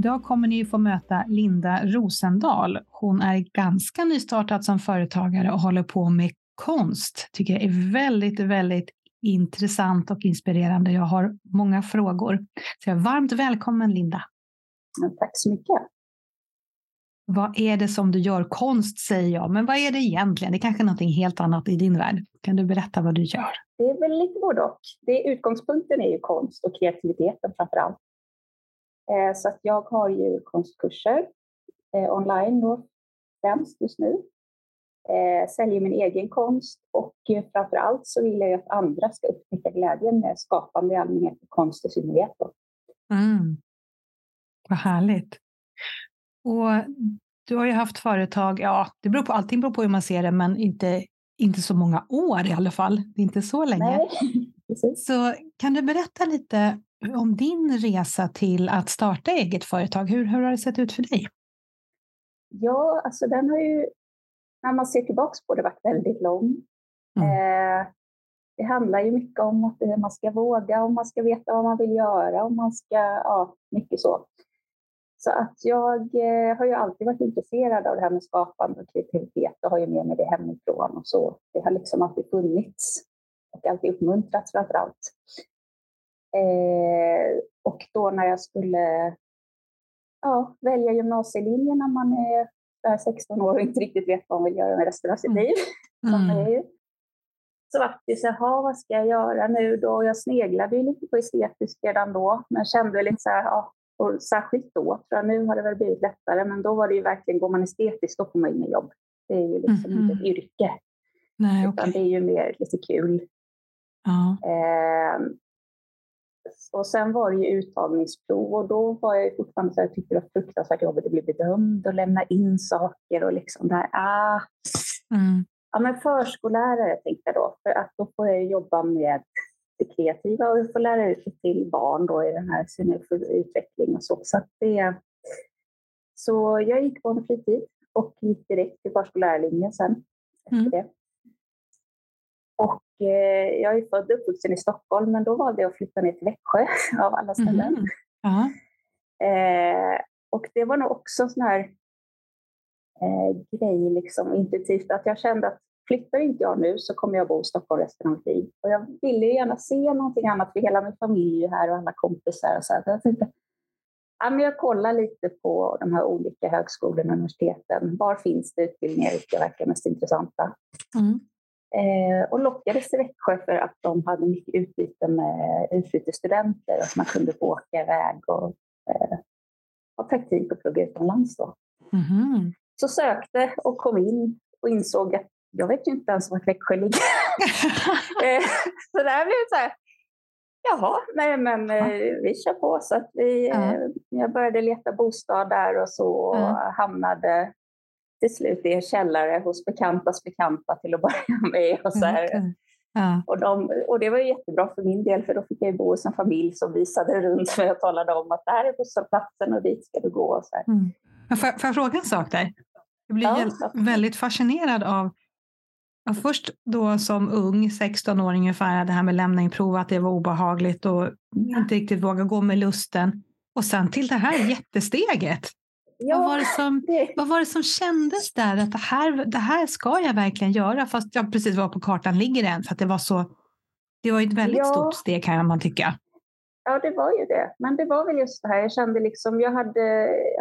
Idag kommer ni få möta Linda Rosendahl. Hon är ganska nystartad som företagare och håller på med konst. Tycker jag är väldigt, väldigt intressant och inspirerande. Jag har många frågor. Så jag är varmt välkommen Linda. Tack så mycket. Vad är det som du gör? Konst säger jag, men vad är det egentligen? Det är kanske är någonting helt annat i din värld. Kan du berätta vad du gör? Det är väl lite både och. Det, utgångspunkten är ju konst och kreativiteten framför allt. Eh, så att jag har ju konstkurser eh, online då, främst just nu. Eh, säljer min egen konst och framför allt så vill jag att andra ska upptäcka glädjen med skapande i allmänhet och konst i synnerhet. Mm. Vad härligt. Och du har ju haft företag, ja, det beror på, allting beror på hur man ser det, men inte, inte så många år i alla fall. Det är inte så länge. Nej, så kan du berätta lite om din resa till att starta eget företag. Hur, hur har det sett ut för dig? Ja, alltså den har ju, när man ser tillbaka på det, varit väldigt lång. Mm. Eh, det handlar ju mycket om att man ska våga, om man ska veta vad man vill göra, om man ska, ja, mycket så. Så att jag eh, har ju alltid varit intresserad av det här med skapande och kreativitet och har ju med mig det hemifrån och så. Det har liksom alltid funnits och alltid uppmuntrats framför allt. Eh, och då när jag skulle ja, välja gymnasielinjen när man är 16 år och inte riktigt vet vad man vill göra med resten av sitt mm. liv. Mm. Så var det så här, vad ska jag göra nu då? Jag sneglade ju lite på estetisk redan då, men kände lite så här, ja, och särskilt då, tror jag nu har det väl blivit lättare, men då var det ju verkligen, går man estetiskt då får man inget jobb. Det är ju liksom mm. inte ett yrke, Nej, utan okay. det är ju mer lite kul. Ja. Eh, och sen var det ju uttagningsprov och då var jag fortfarande så här, tyckte det var fruktansvärt jobbigt att bli bedömd och lämna in saker och liksom där. Ah. Mm. Ja, men förskollärare tänkte jag då, för att då får jag jobba med det kreativa och få lära ut det till barn då i den här sin utveckling och så. Så, det, så jag gick på en fritid och gick direkt till förskollärarlinjen sen efter mm. det. Och eh, jag är född och uppvuxen i Stockholm, men då valde jag att flytta ner till Växjö av alla ställen. Mm. Uh -huh. eh, och det var nog också en sån här eh, grej, liksom intuitivt, att jag kände att flyttar inte jag nu så kommer jag bo i Stockholm resten av mitt liv. Och jag ville gärna se någonting annat, för hela min familj är här och alla kompisar. Och så, här. så jag tänkte, ja, men jag kollar lite på de här olika högskolorna och universiteten. Var finns det utbildningar som verkar mest intressanta? Mm. Eh, och lockades till Växjö för att de hade mycket utbyte med utbytesstudenter och att man kunde få åka iväg och eh, ha praktik och plugga utomlands. Då. Mm. Så sökte och kom in och insåg att jag vet ju inte ens vart Växjö ligger. Eh, så där blev det så här, jaha, nej men eh, vi kör på. Så att vi, eh, jag började leta bostad där och så och hamnade till slut i en källare hos bekantas bekanta till att börja med. Och, så okay. ja. och, de, och det var jättebra för min del för då fick jag bo hos en familj som visade runt mig och talade om att det här är busshållplatsen och dit ska du gå. Och så här. Mm. Får, får jag fråga en sak där? Jag blir ja, väldigt fascinerad av Ja, först då som ung, 16-åring ungefär, det här med lämna in prov, att det var obehagligt och inte riktigt våga gå med lusten. Och sen till det här jättesteget. Ja, vad, var det som, det... vad var det som kändes där? Att det här, det här ska jag verkligen göra, fast jag precis var på kartan ligger än. För att det var så. Det var ett väldigt ja. stort steg kan man tycka. Ja, det var ju det. Men det var väl just det här. Jag kände liksom, jag hade,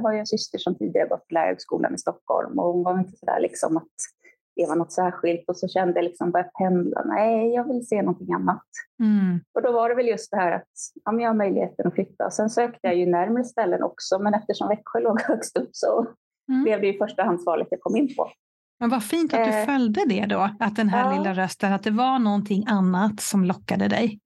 har ju en syster som tidigare gått på lärarhögskolan i Stockholm och hon var inte så där liksom att det var något särskilt och så kände jag liksom bara pendla. Nej, jag vill se någonting annat. Mm. Och då var det väl just det här att ja, men jag har möjligheten att flytta. Sen sökte jag ju närmare ställen också, men eftersom Växjö låg högst upp så mm. blev det ju förstahandsvalet jag kom in på. Men vad fint att du eh, följde det då, att den här ja. lilla rösten, att det var någonting annat som lockade dig.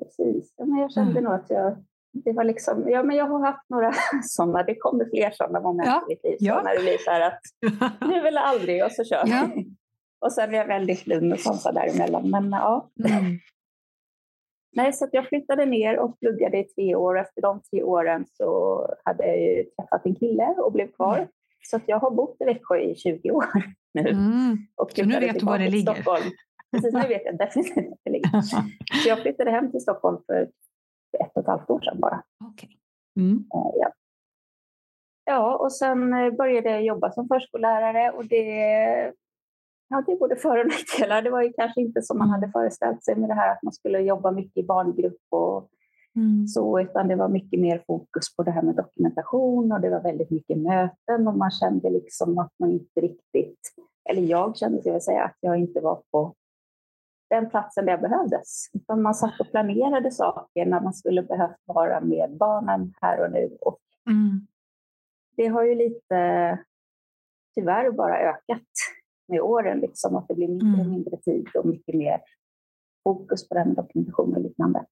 Precis, ja, men jag kände mm. nog att jag det var liksom, ja men jag har haft några sådana, det kommer fler sådana moment ja. i mitt liv. Ja. När det blir så här att nu vill aldrig och så kör ja. Och sen är jag väldigt lugn och sansad däremellan. Men ja. Mm. Nej, så jag flyttade ner och pluggade i tre år. Efter de tre åren så hade jag träffat en kille och blev kvar. Mm. Så jag har bott i Växjö i 20 år nu. Mm. Och så nu vet du var det ligger? Stockholm. Precis, nu vet jag definitivt var det ligger. Så jag flyttade hem till Stockholm för ett och ett halvt år sedan bara. Okay. Mm. Uh, ja. ja, och sen eh, började jag jobba som förskollärare och det Ja, det är både för och nackdelar. Det var ju kanske inte som man hade mm. föreställt sig med det här att man skulle jobba mycket i barngrupp och mm. så, utan det var mycket mer fokus på det här med dokumentation och det var väldigt mycket möten och man kände liksom att man inte riktigt, eller jag kände, jag vill säga, att jag inte var på den platsen där jag behövdes. Utan man satt och planerade saker när man skulle behövt vara med barnen här och nu. Och mm. Det har ju lite, tyvärr, bara ökat med åren, liksom, att det blir mindre och mm. mindre tid och mycket mer fokus på den dokumentation och liknande.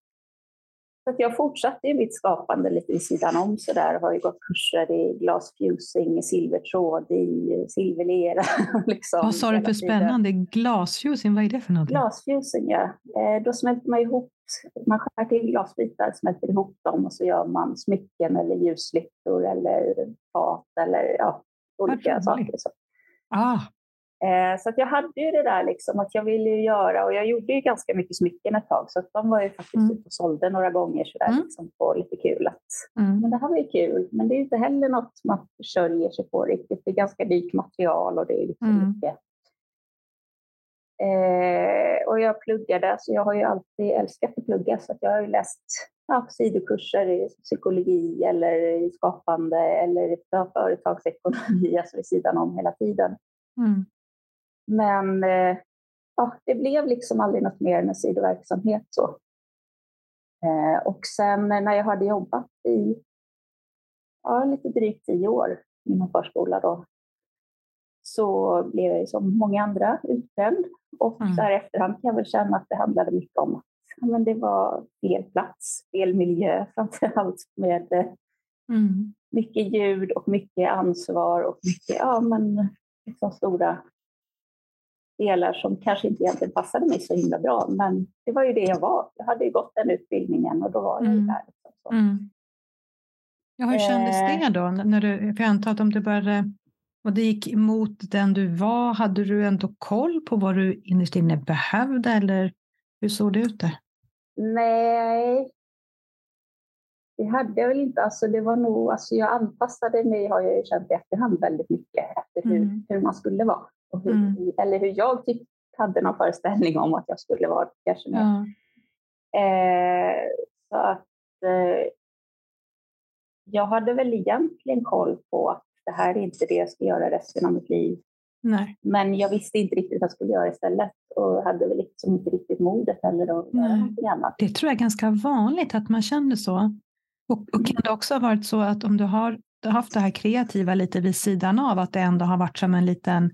Så jag fortsatte i mitt skapande lite vid sidan om så där. Har ju gått kurser i glasfusing, i silvertråd, i silverlera. liksom, vad sa du för spännande? Glasfusing, vad är det för något? Glasfusing, ja. Eh, då smälter man ihop, man skär till glasbitar, smälter ihop dem och så gör man smycken eller ljuslyktor eller fat eller ja, olika saker. Så. Ah, så att jag hade ju det där liksom att jag ville göra och jag gjorde ju ganska mycket smycken ett tag så att de var ju faktiskt mm. ute och sålde några gånger sådär mm. liksom på lite kul. Att, mm. Men det här var ju kul, men det är inte heller något man försörjer sig på riktigt. Det är ganska dyrt material och det är lite mm. mycket. Eh, och jag pluggade, så jag har ju alltid älskat att plugga så att jag har ju läst ja, sidokurser i psykologi eller i skapande eller företagsekonomi, alltså vid sidan om hela tiden. Mm. Men eh, ja, det blev liksom aldrig något mer än en sidoverksamhet. Så. Eh, och sen när jag hade jobbat i ja, lite drygt tio år inom förskola då, så blev jag som många andra utbränd. Och mm. där efterhand kan jag väl känna att det handlade mycket om att ja, men det var fel plats, fel miljö framför allt med eh, mm. mycket ljud och mycket ansvar och mycket ja, men, liksom stora delar som kanske inte egentligen passade mig så himla bra. Men det var ju det jag var. Jag hade ju gått den utbildningen och då var jag mm. där. Liksom mm. Ja, hur kändes eh. det då? När du, för jag antar att om du började och det gick emot den du var, hade du ändå koll på vad du innerst inne behövde eller hur såg det ut där? Nej, det hade jag väl inte. Alltså, det var nog, alltså, jag anpassade mig, har jag ju känt i efterhand, väldigt mycket efter hur, mm. hur man skulle vara. Och hur, mm. Eller hur jag tyck, hade någon föreställning om att jag skulle vara. Kanske ja. eh, så att eh, jag hade väl egentligen koll på att det här är inte det jag ska göra resten av mitt liv. Nej. Men jag visste inte riktigt vad jag skulle göra istället och hade väl liksom inte riktigt modet heller att göra någonting annat. Det tror jag är ganska vanligt att man känner så. Och, och kan det också ha varit så att om du har, du har haft det här kreativa lite vid sidan av, att det ändå har varit som en liten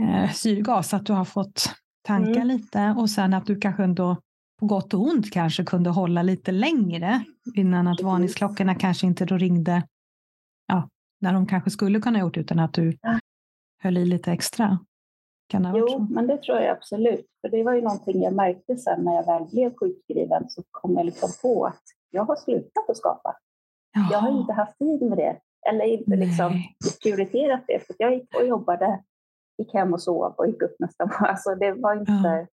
eh, syrgas, att du har fått tanka mm. lite och sen att du kanske ändå på gott och ont kanske kunde hålla lite längre innan att varningsklockorna kanske inte då ringde ja, när de kanske skulle kunna gjort utan att du ja. höll i lite extra. Kan det jo, så? men det tror jag absolut. För det var ju någonting jag märkte sen när jag väl blev sjukskriven så kom jag liksom på att jag har slutat att skapa. Jaha. Jag har inte haft tid med det eller inte liksom prioriterat det. För jag gick och jobbade gick hem och sov och gick upp nästa morgon. Alltså det var inte... Ja.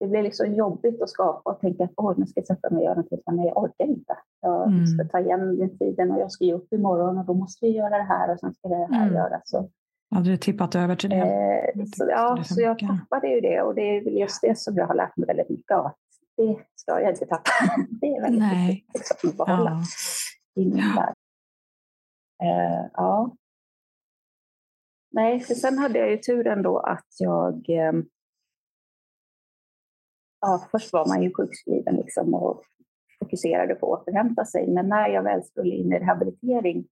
Det blev liksom jobbigt att skapa och tänka att Åh, nu ska jag sätta mig och göra någonting, men jag orkar inte. Jag mm. ska ta igen den tiden och jag ska ge upp imorgon och då måste vi göra det här och sen ska det här mm. göras. Så, Ja, du tippat över till det. Eh, så, ja, så jag tappade ju det och det är väl just det som jag har lärt mig väldigt mycket av. Det ska jag inte tappa. Det är väldigt Nej. viktigt liksom, att behålla ja. värld. Eh, ja. Nej, för sen hade jag ju turen då att jag... Ehm, ja, först var man ju sjukskriven liksom och fokuserade på att återhämta sig. Men när jag väl skulle in i rehabilitering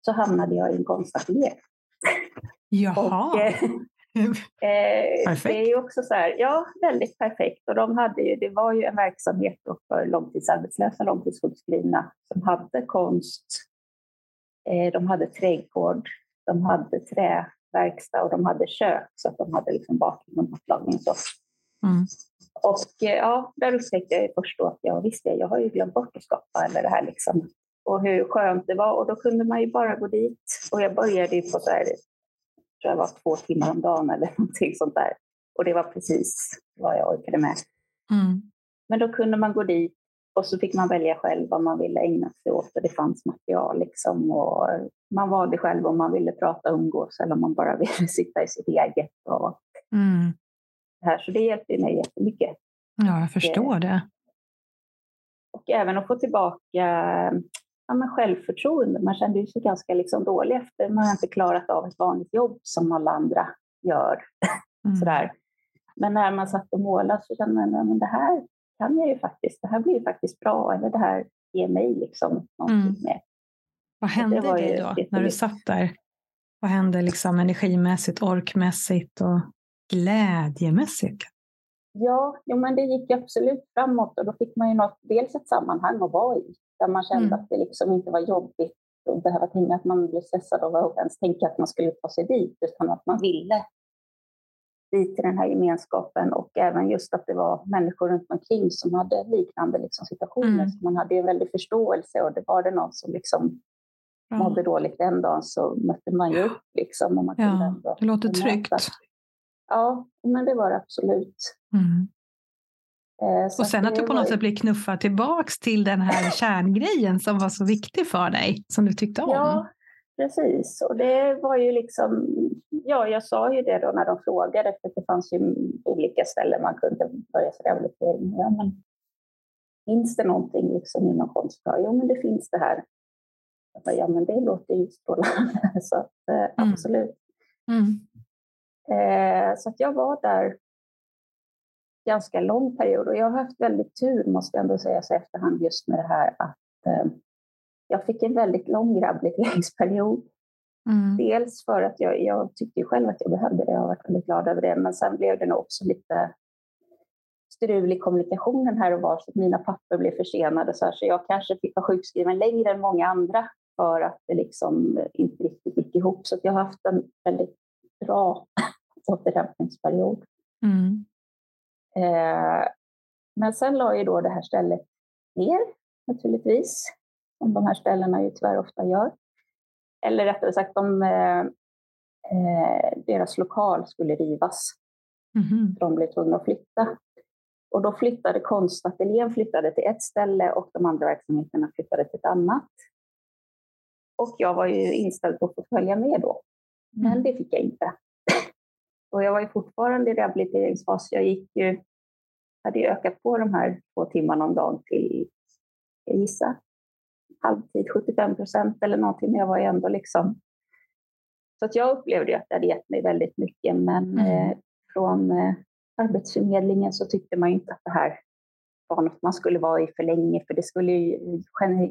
så hamnade jag i en konstateljé. Jaha! Och, eh, Eh, perfekt. Det är ju också så här, ja, väldigt perfekt. Och de hade ju, det var ju en verksamhet för långtidsarbetslösa, långtidssjukskrivna som hade konst, eh, de hade trädgård, de hade träverkstad och de hade kök så att de hade liksom bakning och matlagning så. Mm. Och eh, ja, där upptäckte jag först då att jag visste, jag har ju glömt bort att skapa eller det här liksom. Och hur skönt det var och då kunde man ju bara gå dit. Och jag började ju på så här tror jag var två timmar om dagen eller någonting sånt där. Och det var precis vad jag orkade med. Mm. Men då kunde man gå dit och så fick man välja själv vad man ville ägna sig åt och det fanns material liksom. Och man valde själv om man ville prata och umgås eller om man bara ville sitta i sitt eget. Och mm. här. Så det hjälpte mig jättemycket. Ja, jag förstår det. Och även att få tillbaka ja, men självförtroende. Man kände sig ganska liksom dålig efter man har inte klarat av ett vanligt jobb som alla andra gör. Mm. Sådär. Men när man satt och målade så kände man att det här kan jag ju faktiskt. Det här blir faktiskt bra. Eller det här ger mig liksom någonting mm. med. Vad hände dig då när du satt där? Vad hände liksom energimässigt, orkmässigt och glädjemässigt? Ja, jo, men det gick absolut framåt och då fick man ju något, dels ett sammanhang att vara i där man kände mm. att det liksom inte var jobbigt att behöva tänka att man blev stressad av att ens tänka att man skulle ta sig dit, utan att man ville till den här gemenskapen och även just att det var människor runt omkring som hade liknande liksom situationer. Mm. Så man hade en väldig förståelse och det var det någon som liksom ja. mådde dåligt den dagen så mötte man ju upp. Liksom, och man ja, ändå det låter tryggt. Ja, men det var det absolut. Mm. Eh, och sen att du på något sätt blir knuffad tillbaks till den här kärngrejen som var så viktig för dig, som du tyckte om. Ja, precis. Och det var ju liksom, ja, jag sa ju det då när de frågade, för det fanns ju olika ställen man kunde börja sin rehabilitering. Ja, men finns det någonting liksom inom konst? Jo, men det finns det här. Bara, ja, men det låter ju strålande. så att, eh, mm. absolut. Mm. Eh, så att jag var där ganska lång period och jag har haft väldigt tur måste jag ändå säga så efterhand just med det här att eh, jag fick en väldigt lång rehabiliteringsperiod. Mm. Dels för att jag, jag tyckte själv att jag behövde det, jag har varit väldigt glad över det, men sen blev det nog också lite strul i kommunikationen här och var så att mina papper blev försenade så, här, så jag kanske fick vara sjukskriven längre än många andra för att det liksom inte riktigt gick ihop. Så jag har haft en väldigt bra återhämtningsperiod. Mm. Eh, men sen la ju då det här stället ner naturligtvis, som de här ställena ju tyvärr ofta gör. Eller rättare sagt, de, eh, eh deras lokal skulle rivas. Mm. De blev tvungna att flytta. Och då flyttade konstateljén flyttade till ett ställe och de andra verksamheterna flyttade till ett annat. Och jag var ju inställd på att få följa med då. Men mm. det fick jag inte. Och jag var ju fortfarande i rehabiliteringsfas. Jag gick ju, hade ju ökat på de här två timmarna om dagen till, jag gissar, halvtid, 75 procent eller någonting. Men jag var ju ändå liksom... Så att jag upplevde att det hade gett mig väldigt mycket. Men mm. eh, från eh, Arbetsförmedlingen så tyckte man ju inte att det här var något man skulle vara i för länge, för det skulle ju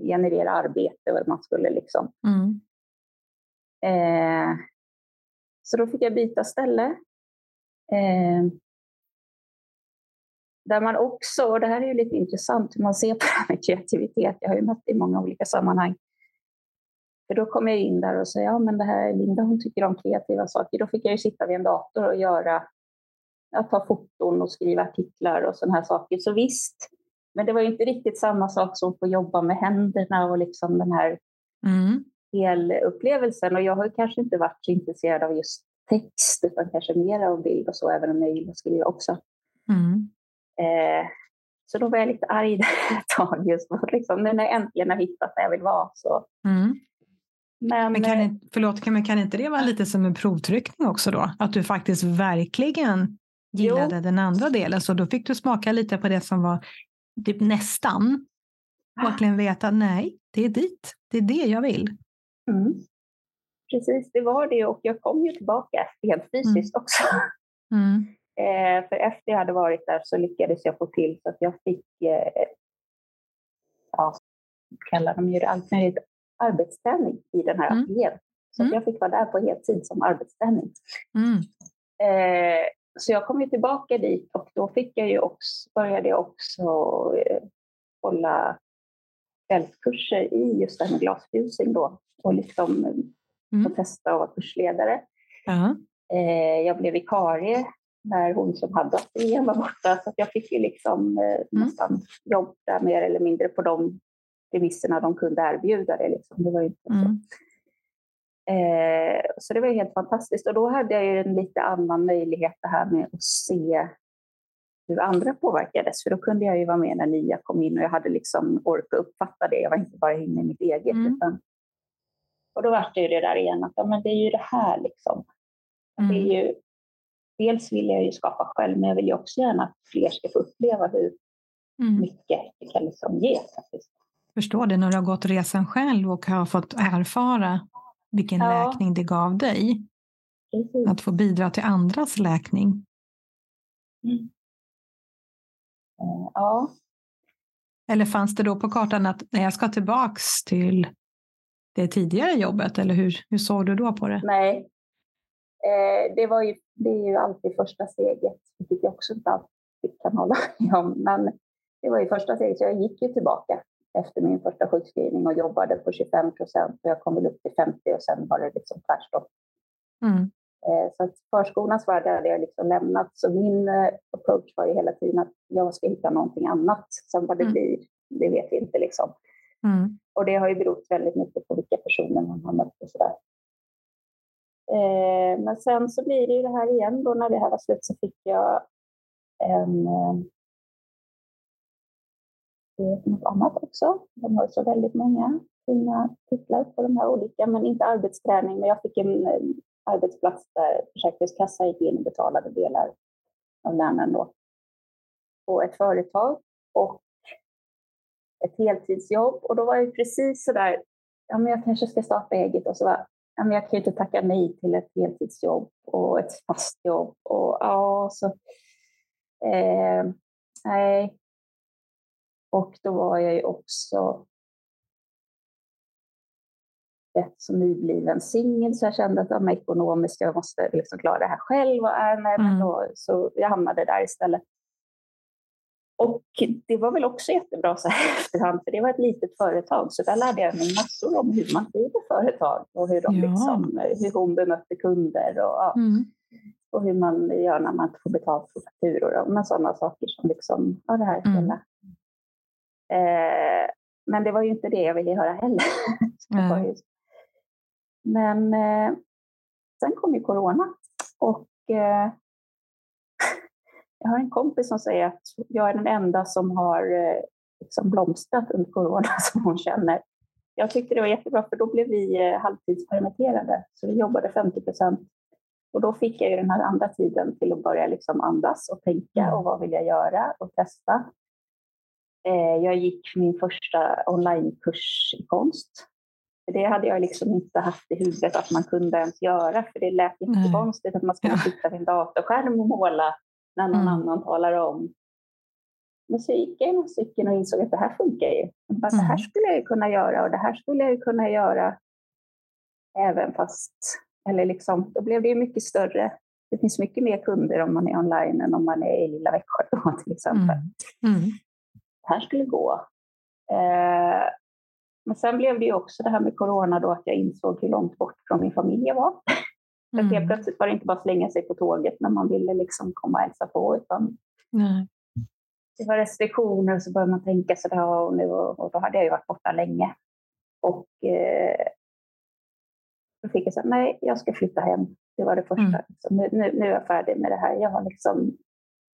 generera arbete och man skulle liksom... Mm. Eh, så då fick jag byta ställe Eh, där man också, och det här är ju lite intressant hur man ser på det här med kreativitet, jag har ju mött det i många olika sammanhang. För då kom jag in där och sa, ja men det här Linda hon tycker om kreativa saker. Då fick jag ju sitta vid en dator och göra, ja, ta foton och skriva artiklar och sådana här saker. Så visst, men det var ju inte riktigt samma sak som att få jobba med händerna och liksom den här mm. helupplevelsen. Och jag har kanske inte varit så intresserad av just text utan kanske mer av bild och så, även om jag gillar att skriva också. Mm. Eh, så då var jag lite arg där ett tag just för liksom, nu när jag äntligen har hittat där jag vill vara. Så. Mm. Men, men kan, eh, förlåt, men kan inte det vara lite som en provtryckning också då? Att du faktiskt verkligen gillade jo. den andra delen, så då fick du smaka lite på det som var typ nästan. Verkligen veta, nej, det är dit, det är det jag vill. Mm. Precis, det var det och jag kom ju tillbaka helt fysiskt mm. också. Mm. Eh, för efter jag hade varit där så lyckades jag få till så att jag fick, eh, ja, kallar de ju det, allt möjligt, arbetsträning i den här mm. ateljén. Så mm. jag fick vara där på heltid som arbetsträning. Mm. Eh, så jag kom ju tillbaka dit och då fick jag ju också, började jag också eh, hålla kvällskurser i just det här med glasfusing då och liksom mm. få testa att vara kursledare. Uh-huh. Eh, jag blev vikarie när hon som hade ateljén var borta så jag fick ju liksom eh, mm. nästan jobba mer eller mindre på de premisserna de kunde erbjuda det. Liksom. det var inte mm. så. Eh, så det var helt fantastiskt och då hade jag ju en lite annan möjlighet det här med att se hur andra påverkades. För då kunde jag ju vara med när nya kom in och jag hade liksom ork att uppfatta det. Jag var inte bara inne i mitt eget. Mm. Utan, och då var det ju det där igen att ja, men det är ju det här liksom. Mm. Det är mm. ju, dels vill jag ju skapa själv men jag vill ju också gärna att fler ska få uppleva hur mm. mycket det kan liksom ge. Faktiskt. Förstår det när du har gått resan själv och har fått erfara vilken ja. läkning det gav dig. Precis. Att få bidra till andras läkning. Mm. Eh, ja. Eller fanns det då på kartan att jag ska tillbaks till det tidigare jobbet? Eller hur, hur såg du då på det? Nej, det, var ju, det är ju alltid första steget, vilket jag också inte alltid kan hålla med om. Men det var ju första steget, så jag gick ju tillbaka efter min första sjukskrivning och jobbade på 25 procent och jag kom väl upp till 50 och sen var det liksom tvärstopp. Mm. Eh, så att förskolans värld hade jag liksom lämnat. Så min eh, approach var ju hela tiden att jag ska hitta någonting annat. Sen vad det mm. blir, det vet vi inte liksom. Mm. Och det har ju berott väldigt mycket på vilka personer man har mött och sådär. Eh, men sen så blir det ju det här igen då när det här var slut så fick jag en eh, eh, något annat också. De har så väldigt många fina titlar på de här olika, men inte arbetsträning. Men jag fick en eh, arbetsplats där Försäkringskassan gick in och betalade delar av lönen då på ett företag och ett heltidsjobb. Och då var jag precis så där, ja men jag kanske ska starta eget och så var jag kan ju inte tacka nej till ett heltidsjobb och ett fast jobb och ja så eh, nej. Och då var jag ju också rätt som nybliven singel så jag kände att ja, ekonomiskt, jag måste liksom klara det här själv. Och, äh, nej, mm. då, så jag hamnade där istället. Och det var väl också jättebra så här efterhand, för det var ett litet företag, så där lärde jag mig massor om hur man driver företag och hur, de ja. liksom, hur hon bemötte kunder och, mm. och hur man gör när man inte får betalt för fakturor och sådana saker som liksom, ja, det här mm. hela. Eh, men det var ju inte det jag ville höra heller. Mm. Men eh, sen kom ju corona och eh, jag har en kompis som säger att jag är den enda som har eh, liksom blomstrat under corona som hon känner. Jag tyckte det var jättebra för då blev vi eh, halvtidspermitterade så vi jobbade 50 procent och då fick jag ju den här andra tiden till att börja liksom andas och tänka mm. och vad vill jag göra och testa. Eh, jag gick min första onlinekurs i konst det hade jag liksom inte haft i huvudet att man kunde ens göra, för det lät jättekonstigt att man skulle sitta vid en datorskärm och måla när någon mm. annan talar om. Men så gick jag några stycken och insåg att det här funkar ju. Bara, mm. Det här mm. skulle jag ju kunna göra och det här skulle jag ju kunna göra även fast, eller liksom, då blev det ju mycket större. Det finns mycket mer kunder om man är online än om man är i lilla Växjö till exempel. Mm. Mm. Det här skulle gå. Eh, men sen blev det ju också det här med corona då att jag insåg hur långt bort från min familj jag var. Mm. helt plötsligt var det inte bara slänga sig på tåget när man ville liksom komma och hälsa på, utan Nej. det var restriktioner och så började man tänka sådär och, nu, och då hade jag ju varit borta länge. Och eh, då fick jag säga, nej, jag ska flytta hem. Det var det första. Mm. Liksom, nu, nu, nu, är jag färdig med det här. Jag har liksom,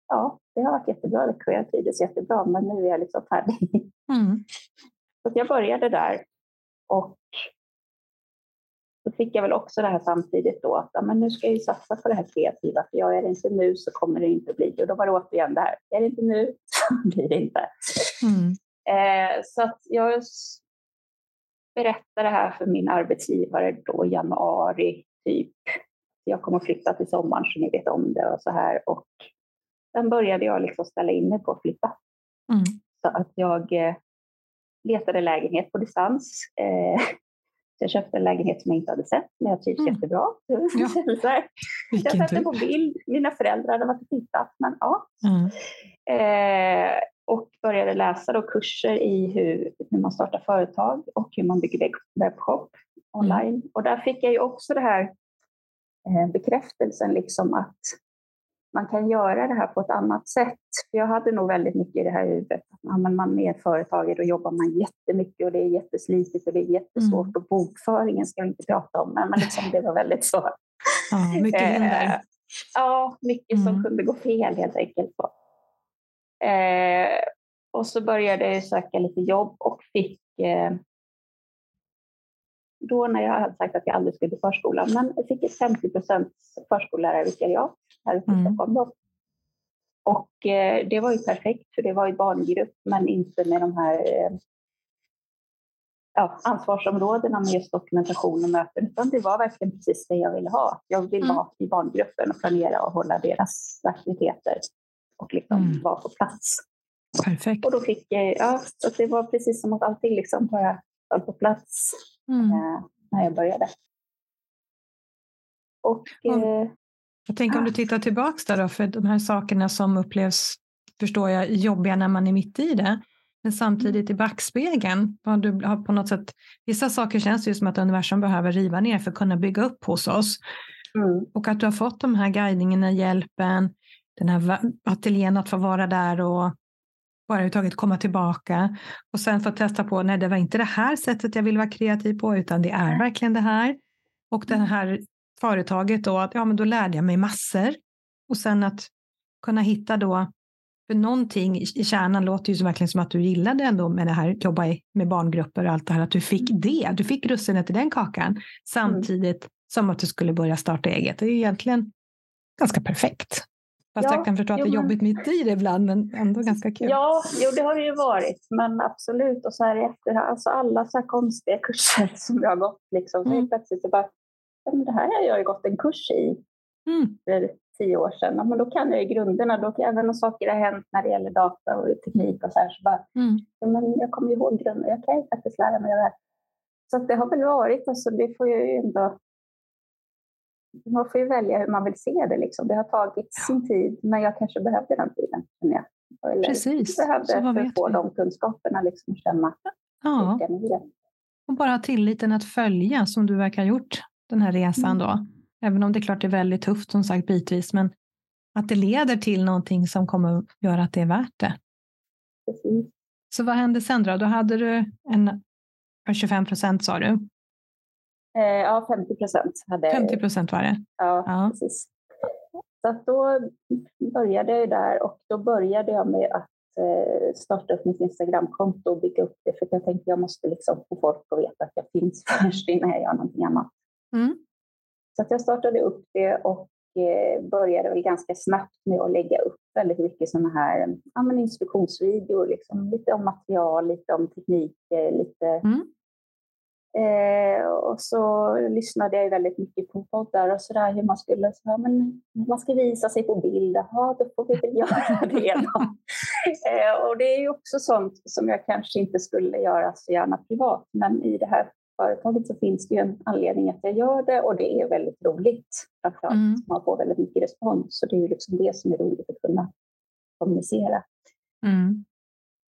ja, det har varit jättebra veckor. Jag trivdes jättebra, men nu är jag liksom färdig. Mm. Så jag började där och så fick jag väl också det här samtidigt då att ja, men nu ska jag ju satsa på det här kreativa, för jag är det inte nu så kommer det inte bli. Och då var det återigen det här, är det inte nu så blir det inte. Mm. Eh, så att jag berättade det här för min arbetsgivare då i januari, typ. Jag kommer att flytta till sommaren så ni vet om det och så här. Och sen började jag liksom ställa in mig på att flytta. Mm. Så att jag eh, letade lägenhet på distans. Eh, jag köpte en lägenhet som jag inte hade sett, men jag trivs mm. jättebra. Ja. så jag den på bild. Mina föräldrar hade varit och tittat. Men, ja. Mm. Eh, och började läsa då kurser i hur, hur man startar företag och hur man bygger webbshop online. Mm. Och där fick jag ju också det här eh, bekräftelsen liksom att man kan göra det här på ett annat sätt. Jag hade nog väldigt mycket i det här huvudet. Ja, men man är företagare, då jobbar man jättemycket och det är jätteslitigt och det är jättesvårt mm. och bokföringen ska vi inte prata om, men liksom det var väldigt så. Ja, mycket hinder. Eh, ja, mycket mm. som kunde gå fel helt enkelt. Eh, och så började jag söka lite jobb och fick eh, då när jag hade sagt att jag aldrig skulle till förskolan, men jag fick ett 50 procents förskollärarvikariat här uppe i mm. Stockholm. Då. Och eh, det var ju perfekt, för det var i barngrupp, men inte med de här eh, ja, ansvarsområdena med just dokumentation och möten, utan det var verkligen precis det jag ville ha. Jag vill mm. vara i barngruppen och planera och hålla deras aktiviteter och liksom mm. vara på plats. Perfekt. Och då fick jag, ja, så det var precis som att allting liksom bara föll på plats mm. eh, när jag började. Och, eh, jag tänker om du tittar tillbaks där då, för de här sakerna som upplevs, förstår jag, jobbiga när man är mitt i det. Men samtidigt i backspegeln, har du har på något sätt, vissa saker känns ju som att universum behöver riva ner för att kunna bygga upp hos oss. Mm. Och att du har fått de här guidningarna, hjälpen, den här ateljén att få vara där och bara överhuvudtaget komma tillbaka och sen få testa på, nej det var inte det här sättet jag vill vara kreativ på utan det är verkligen det här. Och det mm. här företaget då, att ja men då lärde jag mig massor. Och sen att kunna hitta då, för någonting i kärnan låter ju verkligen som att du gillade ändå med det här, jobba med barngrupper och allt det här, att du fick mm. det, du fick russinet i den kakan samtidigt mm. som att du skulle börja starta eget. Det är egentligen ganska perfekt. Fast ja, jag kan förstå att det är jobbigt mitt i det ibland, men ändå ganska kul. Ja, jo, det har det ju varit, men absolut. Och så här efter, alltså alla så här konstiga kurser som jag har gått, liksom, mm. så plötsligt så bara, ja, men det här har jag ju gått en kurs i mm. för tio år sedan. Ja, men då kan jag ju grunderna, då kan, även om saker har hänt när det gäller data och teknik och så här, så bara, mm. ja, men jag kommer ihåg grunderna, jag kan ju faktiskt lära mig det här. Så det har väl varit, alltså, det får jag ju ändå man får ju välja hur man vill se det. Liksom. Det har tagit sin tid, men jag kanske behövde den tiden. Jag. Eller Precis. behövde för att få de kunskaperna, liksom, känna ja. Och bara tilliten att följa, som du verkar ha gjort den här resan mm. då. Även om det är klart det är väldigt tufft som sagt bitvis, men att det leder till någonting som kommer att göra att det är värt det. Precis. Så vad hände sen då? Då hade du en 25 procent sa du. Eh, ja, 50 procent. 50 procent var det? Ja, ja. precis. Så då började jag där och då började jag med att eh, starta upp mitt Instagramkonto och bygga upp det för jag tänkte att jag måste liksom få folk att veta att jag finns först innan jag gör någonting annat. Mm. Så att jag startade upp det och eh, började väl ganska snabbt med att lägga upp väldigt mycket sådana här ja, men instruktionsvideor, liksom, lite om material, lite om teknik, lite mm. Eh, och så lyssnade jag väldigt mycket på poddar och sådär hur man skulle, så, men man ska visa sig på bild, ja då får vi väl göra det eh, och det är ju också sånt som jag kanske inte skulle göra så gärna privat, men i det här företaget så finns det ju en anledning att jag gör det och det är väldigt roligt. Framförallt mm. man får väldigt mycket respons, så det är ju liksom det som är roligt att kunna kommunicera. Mm.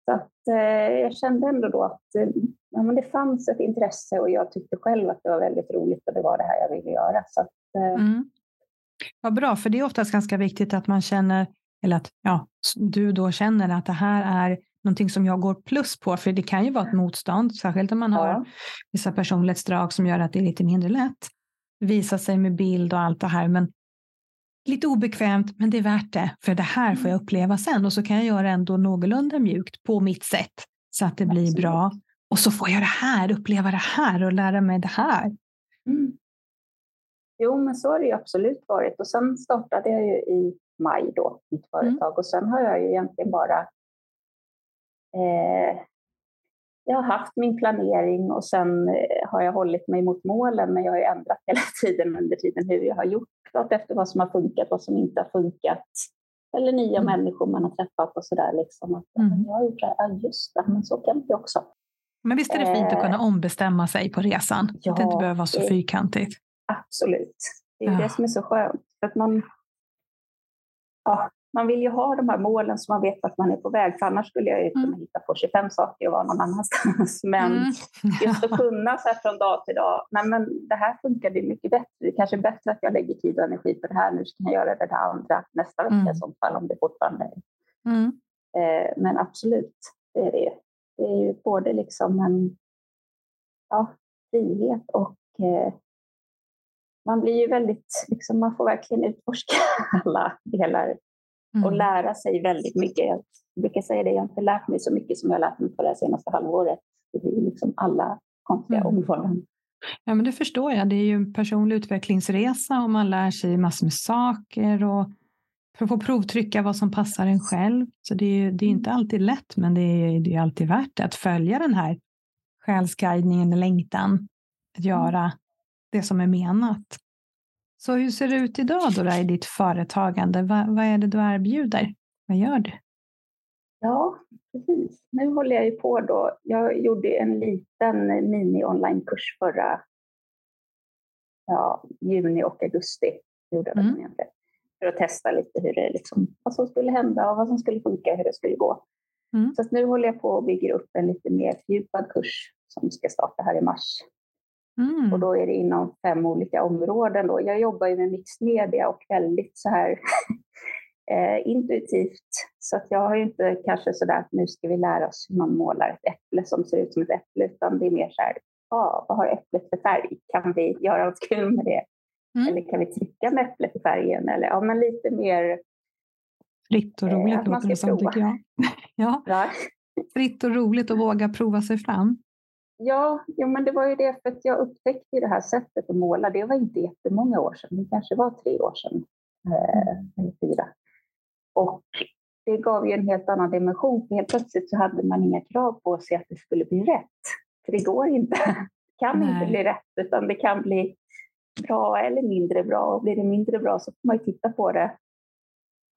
Så att, eh, jag kände ändå då att eh, ja, men det fanns ett intresse och jag tyckte själv att det var väldigt roligt och det var det här jag ville göra. Så att, eh... mm. Vad bra, för det är oftast ganska viktigt att man känner, eller att ja, du då känner att det här är någonting som jag går plus på, för det kan ju vara ett motstånd, särskilt om man har ja. vissa personlighetsdrag som gör att det är lite mindre lätt. Visa sig med bild och allt det här, men lite obekvämt, men det är värt det, för det här får jag mm. uppleva sen och så kan jag göra ändå någorlunda mjukt på mitt sätt så att det blir Absolut. bra. Och så får jag det här, uppleva det här och lära mig det här. Mm. Jo, men så har det ju absolut varit. Och sen startade jag ju i maj då, mitt mm. företag. Mm. Och sen har jag ju egentligen bara eh, jag har haft min planering och sen eh, har jag hållit mig mot målen, men jag har ju ändrat hela tiden under tiden hur jag har gjort, efter vad som har funkat, vad som inte har funkat, eller nya mm. människor man har träffat och sådär. Liksom. Att, mm. Jag har gjort det här, just det, men så kan vi också. Men visst är det fint att kunna eh. ombestämma sig på resan? Ja, att det inte behöver vara så det, fyrkantigt. Absolut. Det är ja. det som är så skönt. För att man, ja, man vill ju ha de här målen så man vet vart man är på väg. För annars skulle jag ju kunna mm. hitta på 25 saker och vara någon annanstans. Men mm. just att kunna så här från dag till dag. Nej, men det här funkar det mycket bättre. Det kanske är bättre att jag lägger tid och energi på det här. Nu ska jag göra det där andra nästa vecka mm. i så fall om det fortfarande är. Mm. Eh, men absolut, det är det. Det är ju både liksom en ja, frihet och eh, man blir ju väldigt, liksom, man får verkligen utforska alla delar mm. och lära sig väldigt mycket. Jag brukar säga det, jag har inte lärt mig så mycket som jag har lärt mig på det senaste halvåret. Det är liksom alla konstiga mm. områden. Ja, men det förstår jag. Det är ju en personlig utvecklingsresa och man lär sig massor med saker och för att få provtrycka vad som passar en själv. Så det är, det är inte alltid lätt, men det är, det är alltid värt det att följa den här själsguidningen, längtan, att göra det som är menat. Så hur ser det ut idag då, i ditt företagande? Va, vad är det du erbjuder? Vad gör du? Ja, precis. Nu håller jag ju på då. Jag gjorde en liten mini-online-kurs förra ja, juni och augusti. Gjorde jag mm. För att testa lite hur det liksom, vad som skulle hända och vad som skulle funka, hur det skulle gå. Mm. Så nu håller jag på och bygger upp en lite mer fördjupad kurs som ska starta här i mars. Mm. Och då är det inom fem olika områden. Då. Jag jobbar ju med mixed media och väldigt så här eh, intuitivt. Så att jag har ju inte kanske sådär att nu ska vi lära oss hur man målar ett äpple som ser ut som ett äpple, utan det är mer så här, ah, vad har äpplet för färg? Kan vi göra något kul med det? Mm. Eller kan vi trycka med äpplet i färgen? Eller ja, men lite mer... Fritt och eh, roligt eh, låter det som, tycker jag. ja. ja. Fritt och roligt att våga prova sig fram. Ja, ja, men det var ju det för att jag upptäckte det här sättet att måla. Det var inte jättemånga år sedan, det kanske var tre år sedan, eh, eller fyra. Och det gav ju en helt annan dimension, för helt plötsligt så hade man inga krav på sig att det skulle bli rätt. För det går inte. Det kan Nej. inte bli rätt, utan det kan bli bra eller mindre bra. Och blir det mindre bra så får man ju titta på det.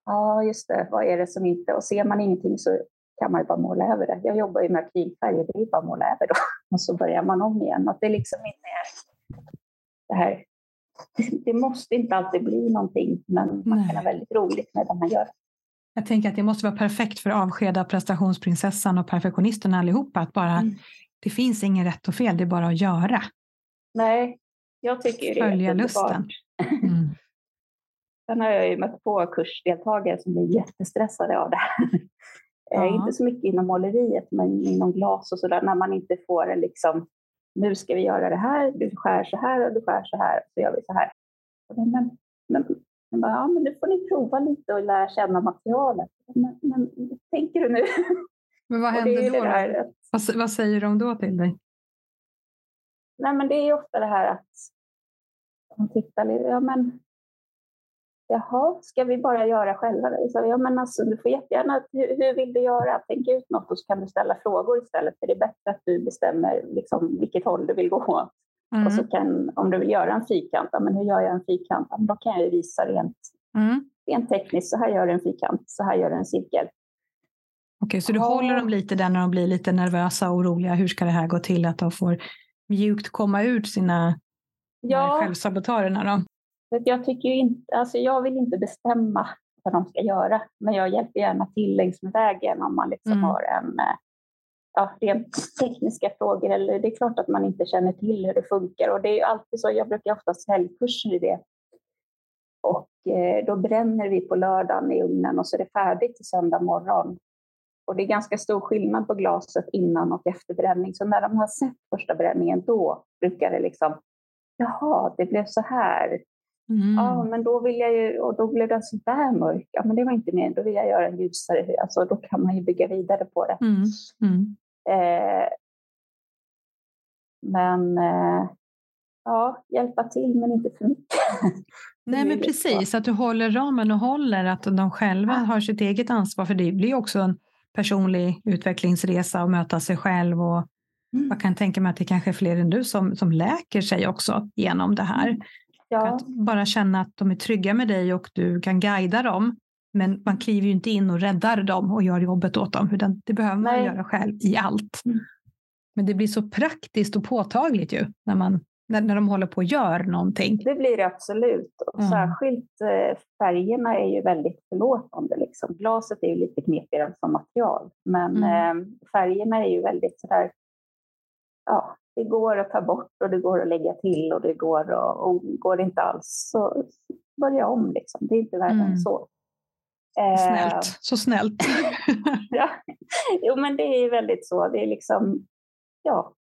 Ja, just det, vad är det som inte... Och ser man ingenting så kan man ju bara måla över det. Jag jobbar ju med akrylfärg och det är bara att måla över då. Och så börjar man om igen. Att det liksom inte är det här. Det måste inte alltid bli någonting, men man Nej. kan ha väldigt roligt med det man gör. Jag tänker att det måste vara perfekt för att avskeda prestationsprinsessan och perfektionisten allihopa. Att bara, mm. Det finns ingen rätt och fel, det är bara att göra. Nej, jag tycker det Följa är lusten. Mm. Sen har jag ju mött på kursdeltagare som blir jättestressade av det här. Ja. Inte så mycket inom måleriet, men inom glas och sådär, när man inte får en liksom, nu ska vi göra det här, du skär så här och du skär så här, så gör vi så här. Men, men, men, men, bara, ja, men nu får ni prova lite och lära känna materialet. Men, men tänker du nu? Men vad händer då? då? Vad, vad säger de då till dig? Nej, men det är ofta det här att de tittar lite, ja men Jaha, ska vi bara göra själva? Så, ja, men alltså, du får jättegärna, hur, hur vill du göra? Tänk ut något och så kan du ställa frågor istället. För det är bättre att du bestämmer liksom, vilket håll du vill gå. Mm. Och så kan, om du vill göra en fyrkant, ja, men hur gör jag en fyrkant? Ja, då kan jag visa rent, mm. rent tekniskt, så här gör du en fyrkant, så här gör du en cirkel. Okej, så du ja. håller dem lite där när de blir lite nervösa och oroliga. Hur ska det här gå till? Att de får mjukt komma ut sina ja. självsabotörerna då? Jag, tycker inte, alltså jag vill inte bestämma vad de ska göra, men jag hjälper gärna till längs med vägen om man liksom mm. har en eh, ja, rent tekniska frågor. Eller det är klart att man inte känner till hur det funkar och det är alltid så. Jag brukar ofta säljkurser i det. Och eh, då bränner vi på lördagen i ugnen och så är det färdigt till söndag morgon. Och det är ganska stor skillnad på glaset innan och efter bränning. Så när de har sett första bränningen, då brukar det liksom, jaha, det blev så här. Mm. Ja, men då vill jag ju, och då blev den så där mörk. Ja, men det var inte meningen. Då vill jag göra en ljusare. Alltså, då kan man ju bygga vidare på det. Mm. Mm. Eh, men eh, ja, hjälpa till, men inte för mycket. Nej, men precis. Så. Att du håller ramen och håller att de själva ja. har sitt eget ansvar. För det blir också en personlig utvecklingsresa och möta sig själv. Och mm. Jag kan tänka mig att det kanske är fler än du som, som läker sig också genom det här. Ja. Att bara känna att de är trygga med dig och du kan guida dem. Men man kliver ju inte in och räddar dem och gör jobbet åt dem, utan det behöver man Nej. göra själv i allt. Mm. Men det blir så praktiskt och påtagligt ju när, man, när, när de håller på och gör någonting. Det blir det absolut. Och mm. Särskilt eh, färgerna är ju väldigt förlåtande. Liksom. Glaset är ju lite knepigare som material, men mm. eh, färgerna är ju väldigt sådär, ja, det går att ta bort och det går att lägga till och det går att, och går det inte alls så börja om liksom. Det är inte värre mm. än så. Snällt, eh, så snällt. ja. Jo, men det är väldigt så. Det är liksom, ja,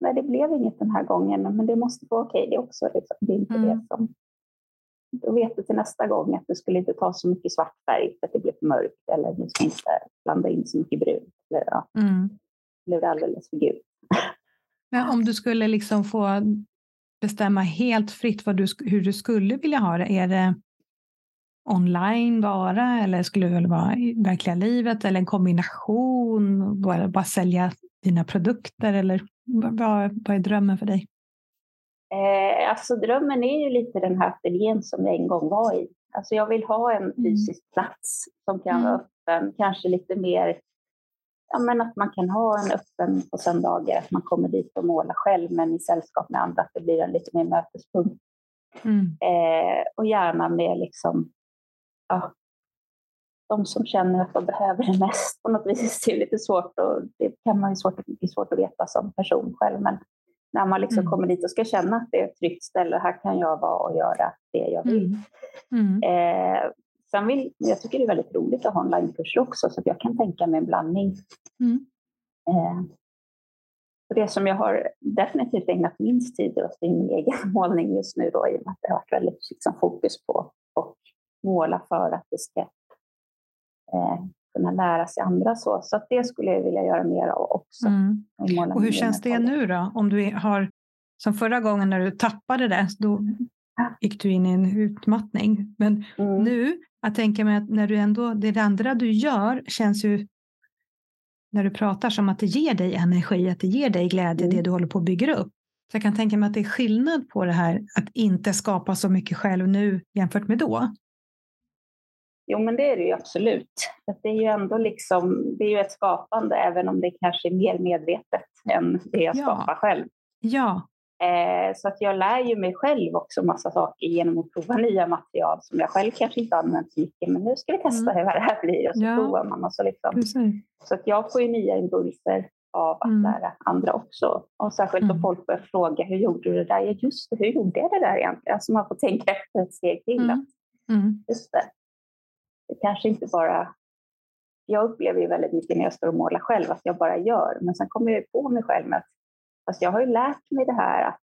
nej, det blev inget den här gången, men det måste vara okej det också. Liksom. Det är inte mm. det som... Då vet du till nästa gång att du skulle inte ta så mycket svart färg för att det blir för mörkt eller du ska inte blanda in så mycket brunt. Eller, ja. mm. Det blir alldeles för gult. Men om du skulle liksom få bestämma helt fritt vad du, hur du skulle vilja ha det, är det online bara eller skulle det vara i verkliga livet eller en kombination? Bara, bara sälja dina produkter eller vad, vad är drömmen för dig? Eh, alltså drömmen är ju lite den här ateljén som jag en gång var i. Alltså jag vill ha en mm. fysisk plats som kan mm. vara öppen, kanske lite mer ja, men att man kan ha en öppen på söndagar, att man kommer dit och målar själv men i sällskap med andra, att det blir en lite mer mötespunkt. Mm. Eh, och gärna med liksom, ja, de som känner att de behöver det mest på något vis. Det är lite svårt och det kan man ju svårt, det är svårt att veta som person själv, men när man liksom mm. kommer dit och ska känna att det är ett tryggt ställe, här kan jag vara och göra det jag vill. Mm. Mm. Eh, Sen vill, jag tycker det är väldigt roligt att ha onlinekurser också, så jag kan tänka mig en blandning. Mm. Eh, det som jag har definitivt ägnat minst tid åt är min egen målning just nu, då, i och med att det har varit väldigt liksom, fokus på att måla för att det ska eh, kunna lära sig andra så. Så att det skulle jag vilja göra mer av också. Mm. Och hur känns det nu då? Om du har, som förra gången när du tappade det, då gick du in i en utmattning. Men mm. nu, jag tänker mig att när du ändå, det andra du gör känns ju när du pratar som att det ger dig energi, att det ger dig glädje, mm. det du håller på att bygga upp. Så jag kan tänka mig att det är skillnad på det här att inte skapa så mycket själv nu jämfört med då. Jo, men det är det ju absolut. Det är ju ändå liksom, det är ju ett skapande, även om det kanske är mer medvetet än det jag ja. skapar själv. Ja, Eh, så att jag lär ju mig själv också massa saker genom att prova nya material som jag själv kanske inte använt så mycket. Men nu ska vi testa mm. vad det här blir och så ja. provar man. Och så liksom. så att jag får ju nya impulser av att mm. lära andra också. Och särskilt mm. om folk börjar fråga hur gjorde du det där? Ja, just det, hur gjorde jag det där egentligen? Alltså man får tänka efter ett steg till. Mm. mm. Just det. Det kanske inte bara jag upplever ju väldigt mycket när jag står och målar själv att jag bara gör, men sen kommer jag på mig själv med att Fast jag har ju lärt mig det här att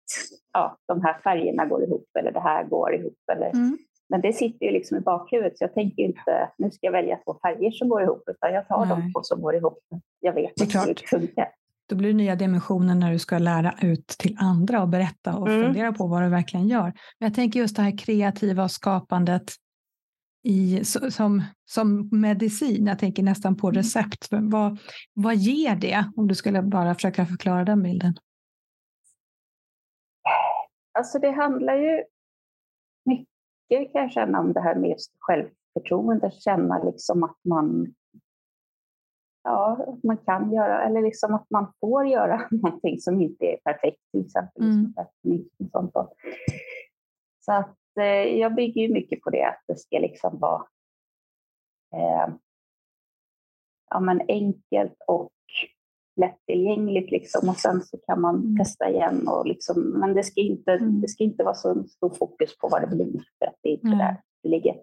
ja, de här färgerna går ihop eller det här går ihop. Eller, mm. Men det sitter ju liksom i bakhuvudet så jag tänker inte nu ska jag välja två färger som går ihop utan jag tar Nej. de två som går ihop. Jag vet det klart. hur det funkar. Då blir det nya dimensioner när du ska lära ut till andra och berätta och mm. fundera på vad du verkligen gör. Men jag tänker just det här kreativa och skapandet i, som, som medicin. Jag tänker nästan på mm. recept. Vad, vad ger det? Om du skulle bara försöka förklara den bilden. Alltså det handlar ju mycket kan jag känna om det här med just självförtroende, känna liksom att man ja, att man kan göra, eller liksom att man får göra någonting som inte är perfekt, till exempel. Mm. Liksom, sånt då. Så att eh, jag bygger ju mycket på det, att det ska liksom vara eh, ja, men enkelt och lättillgängligt liksom och sen så kan man mm. testa igen. Och liksom, men det ska, inte, mm. det ska inte vara så stor fokus på vad det blir för att det är inte mm. där det ligger.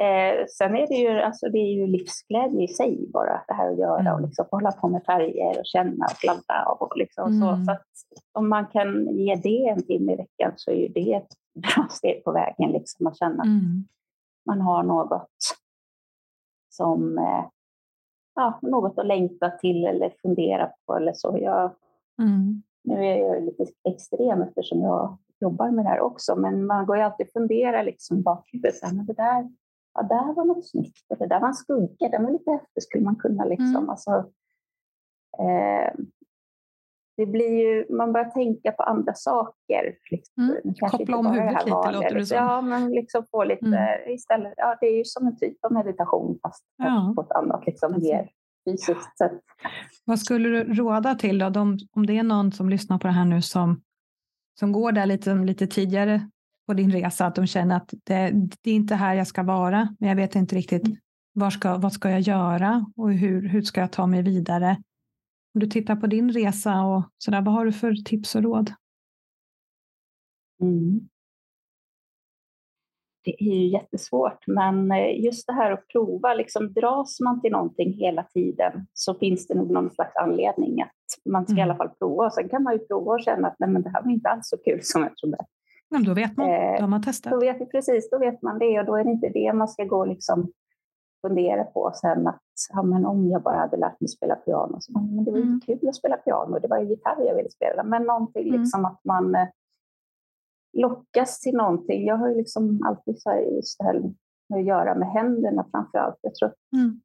Eh, sen är det ju, alltså det är ju livsglädje i sig bara det här att göra mm. och liksom hålla på med färger och känna och kladda och liksom så. Mm. så att om man kan ge det en timme i veckan så är ju det ett bra steg på vägen liksom att känna att mm. man har något som eh, ja, något att längta till eller fundera på eller så. Jag, mm. Nu är jag lite extrem eftersom jag jobbar med det här också, men man går ju alltid och funderar liksom bakhuvudet. Men det där, ja, där var något snyggt, det där var en skugga, den var lite efter, skulle man kunna liksom. Mm. Alltså, eh, det blir ju, man börjar tänka på andra saker. Liksom. Mm. Koppla om huvudet lite, låter det som. Ja, men liksom få lite mm. istället. Ja, det är ju som en typ av meditation fast ja. på ett annat, liksom, mer fysiskt sett. Vad skulle du råda till då? De, om det är någon som lyssnar på det här nu som, som går där lite, lite tidigare på din resa, att de känner att det, det är inte här jag ska vara, men jag vet inte riktigt mm. var ska, vad ska jag göra och hur, hur ska jag ta mig vidare? Om du tittar på din resa och sådär, vad har du för tips och råd? Mm. Det är ju jättesvårt, men eh, just det här att prova, liksom dras man till någonting hela tiden så finns det nog någon slags anledning att man ska mm. i alla fall prova. Sen kan man ju prova och känna att nej, men det här var inte alls så kul som jag trodde. Men då vet man, då har man testat. Då vet precis, då vet man det och då är det inte det man ska gå och liksom fundera på sen att ja, men om jag bara hade lärt mig spela piano, så, men det var mm. kul att spela piano, det var ju gitarr jag ville spela, men någonting mm. liksom att man eh, lockas till någonting. Jag har ju liksom alltid så här, just det här med att göra med händerna framför allt. Jag tror att mm.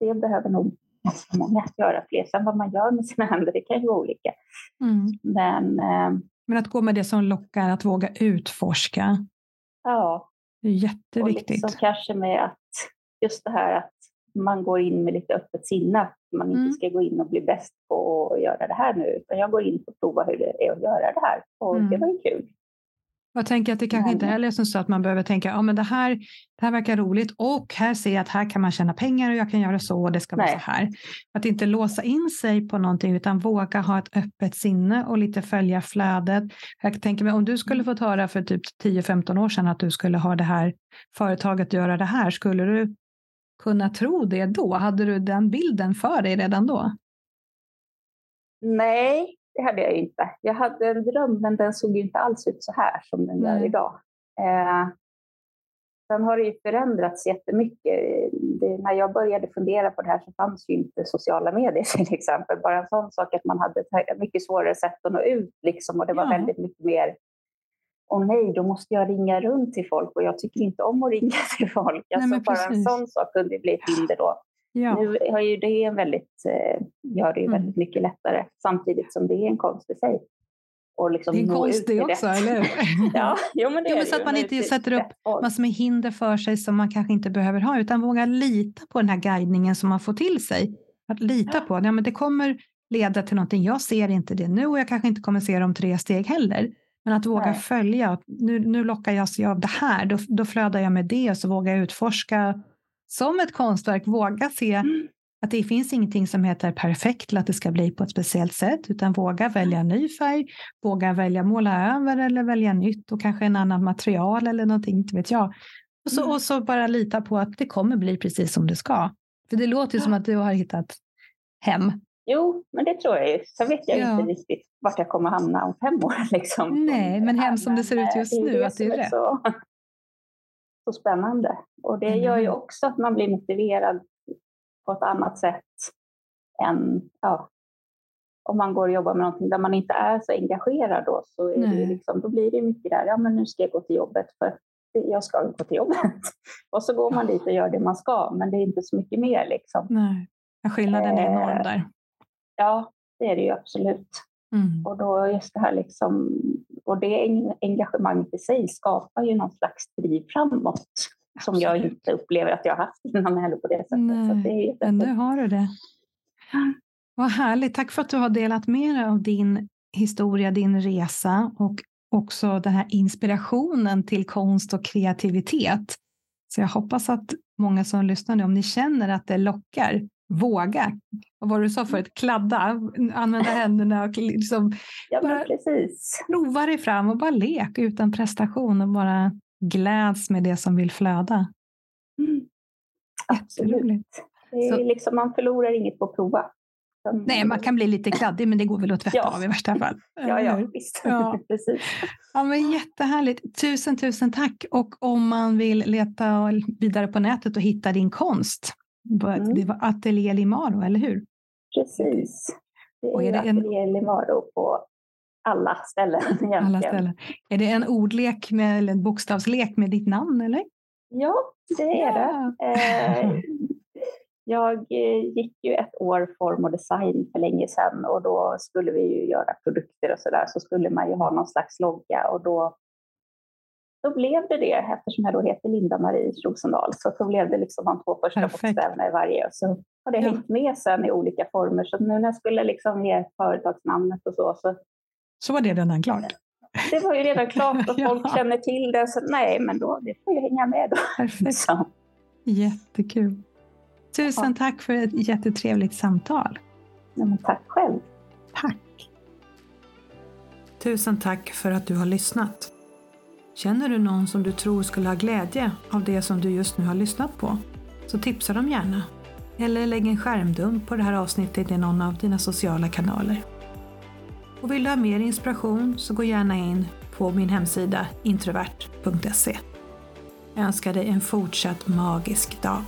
det behöver nog ganska många göra fler. Sen vad man gör med sina händer, det kan ju vara olika. Mm. Men, eh, Men att gå med det som lockar, att våga utforska. Ja. Det är jätteviktigt. Och liksom kanske med att just det här att man går in med lite öppet sinne. Att man inte mm. ska gå in och bli bäst på att göra det här nu, utan jag går in och provar hur det är att göra det här. Och mm. det var ju kul. Jag tänker att det kanske inte heller är så att man behöver tänka ja, men det, här, det här verkar roligt och här ser jag att här kan man tjäna pengar och jag kan göra så och det ska vara Nej. så här. Att inte låsa in sig på någonting utan våga ha ett öppet sinne och lite följa flödet. Jag tänker mig om du skulle mm. fått höra för typ 10-15 år sedan att du skulle ha det här företaget göra det här, skulle du kunna tro det då? Hade du den bilden för dig redan då? Nej, det hade jag inte. Jag hade en dröm, men den såg inte alls ut så här som den gör idag. Eh, sen har det ju förändrats jättemycket. Det, när jag började fundera på det här så fanns ju inte sociala medier till exempel. Bara en sån sak att man hade mycket svårare sätt att nå ut liksom, och det var ja. väldigt mycket mer Åh nej, då måste jag ringa runt till folk och jag tycker inte om att ringa till folk. Alltså, nej, bara en sån sak kunde bli ett hinder då. Ja. Nu har ju det väldigt, eh, gör det ju mm. väldigt mycket lättare samtidigt som det är en konst i sig. Och liksom det är en konst det också, eller hur? ja, jo, men det jo, men så att man inte sätter upp massor med hinder för sig som man kanske inte behöver ha, utan våga lita på den här guidningen som man får till sig. Att lita på, ja, men det kommer leda till någonting. Jag ser inte det nu och jag kanske inte kommer se det om tre steg heller. Men att våga Nej. följa, nu, nu lockar jag sig av det här, då, då flödar jag med det och så vågar jag utforska som ett konstverk våga se mm. att det finns ingenting som heter perfekt eller att det ska bli på ett speciellt sätt, utan våga välja ny färg, våga välja måla över eller välja nytt och kanske en annan material eller någonting, inte vet jag. Och så, mm. och så bara lita på att det kommer bli precis som det ska. För det låter ju som att du har hittat hem. Jo, men det tror jag ju. Sen vet jag ja. inte riktigt vart jag kommer hamna om fem år. Liksom. Nej, men hem som det ser ut just nu, det att det är rätt. Så, så spännande. Och det gör ju mm. också att man blir motiverad på ett annat sätt än ja, om man går och jobbar med någonting där man inte är så engagerad då, så är det liksom, då blir det mycket där, ja men nu ska jag gå till jobbet för jag ska gå till jobbet. och så går man dit och gör det man ska, men det är inte så mycket mer liksom. Nej, skillnaden är enorm där. Ja, det är det ju absolut. Mm. Och då just det här liksom, och det engagemanget i sig skapar ju någon slags driv framåt som jag inte upplever att jag har haft innan heller på det sättet. Nej, så det men nu har du det. Vad härligt. Tack för att du har delat med dig av din historia, din resa och också den här inspirationen till konst och kreativitet. Så jag hoppas att många som lyssnar nu, om ni känner att det lockar, våga. Vad var det du sa förut? Kladda, använda händerna och liksom ja, bara precis. prova dig fram och bara lek utan prestation och bara gläds med det som vill flöda. Mm. Absolut. Så. liksom, man förlorar inget på att prova. Nej, man kan bli lite kladdig, men det går väl att tvätta ja. av i värsta fall. ja, ja, visst. Ja. Precis. Ja, men jättehärligt. Tusen, tusen tack. Och om man vill leta vidare på nätet och hitta din konst, mm. det var Atelier Limaro, eller hur? Precis. Det är, och är det Atelier en... Limaro på alla ställen. Egentligen. Alla ställen. Är det en ordlek med, eller en bokstavslek med ditt namn? eller? Ja, det är ja. det. Eh, jag eh, gick ju ett år form och design för länge sedan och då skulle vi ju göra produkter och så där så skulle man ju ha någon slags logga och då då blev det det, eftersom jag då heter Linda-Marie Rosendahl, så då blev det liksom de två första bokstäverna i varje. Så har det ja. hängt med sen i olika former. Så nu när jag skulle liksom ge företagsnamnet och så, så... Så var det redan klart? Det var ju redan klart och folk ja. känner till det, så nej, men då, det får ju hänga med då. Perfekt. Så. Jättekul. Tusen ja. tack för ett jättetrevligt samtal. Ja, men tack själv. Tack. Tusen tack för att du har lyssnat. Känner du någon som du tror skulle ha glädje av det som du just nu har lyssnat på? Så tipsa dem gärna. Eller lägg en skärmdump på det här avsnittet i någon av dina sociala kanaler. Och vill du ha mer inspiration så gå gärna in på min hemsida introvert.se. Jag önskar dig en fortsatt magisk dag.